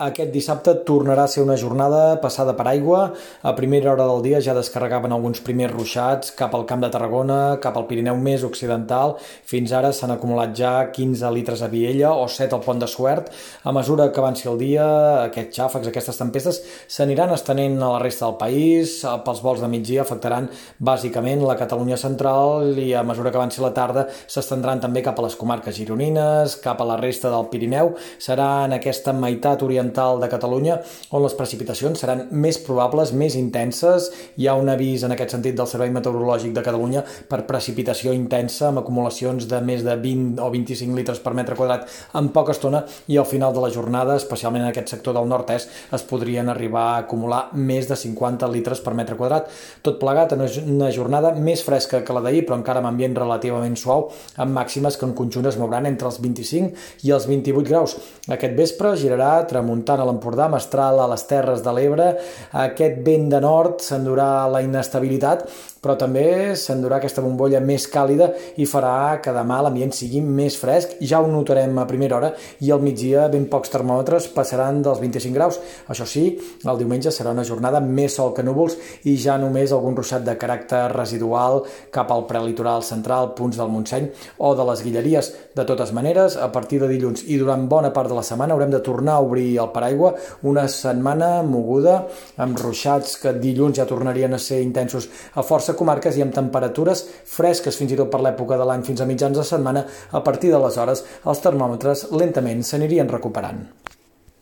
Aquest dissabte tornarà a ser una jornada passada per aigua. A primera hora del dia ja descarregaven alguns primers ruixats cap al Camp de Tarragona, cap al Pirineu més occidental. Fins ara s'han acumulat ja 15 litres a Viella o 7 al Pont de Suert. A mesura que avanci el dia, aquests xàfecs, aquestes tempestes, s'aniran estenent a la resta del país. Pels vols de migdia afectaran bàsicament la Catalunya central i a mesura que avanci la tarda s'estendran també cap a les comarques gironines, cap a la resta del Pirineu. Serà en aquesta meitat oriental oriental de Catalunya, on les precipitacions seran més probables, més intenses. Hi ha un avís en aquest sentit del Servei Meteorològic de Catalunya per precipitació intensa amb acumulacions de més de 20 o 25 litres per metre quadrat en poca estona i al final de la jornada, especialment en aquest sector del nord-est, es podrien arribar a acumular més de 50 litres per metre quadrat. Tot plegat en una jornada més fresca que la d'ahir, però encara amb ambient relativament suau, amb màximes que en conjunt es mouran entre els 25 i els 28 graus. Aquest vespre girarà tramunt tramuntana a l'Empordà, mestral a les Terres de l'Ebre. Aquest vent de nord s'endurà la inestabilitat, però també s'endurà aquesta bombolla més càlida i farà que demà l'ambient sigui més fresc. Ja ho notarem a primera hora i al migdia ben pocs termòmetres passaran dels 25 graus. Això sí, el diumenge serà una jornada més sol que núvols i ja només algun ruixat de caràcter residual cap al prelitoral central, punts del Montseny o de les Guilleries. De totes maneres, a partir de dilluns i durant bona part de la setmana haurem de tornar a obrir el paraigua, una setmana moguda amb ruixats que dilluns ja tornarien a ser intensos a força comarques i amb temperatures fresques fins i tot per l'època de l'any fins a mitjans de setmana, a partir d'aleshores els termòmetres lentament s'anirien recuperant.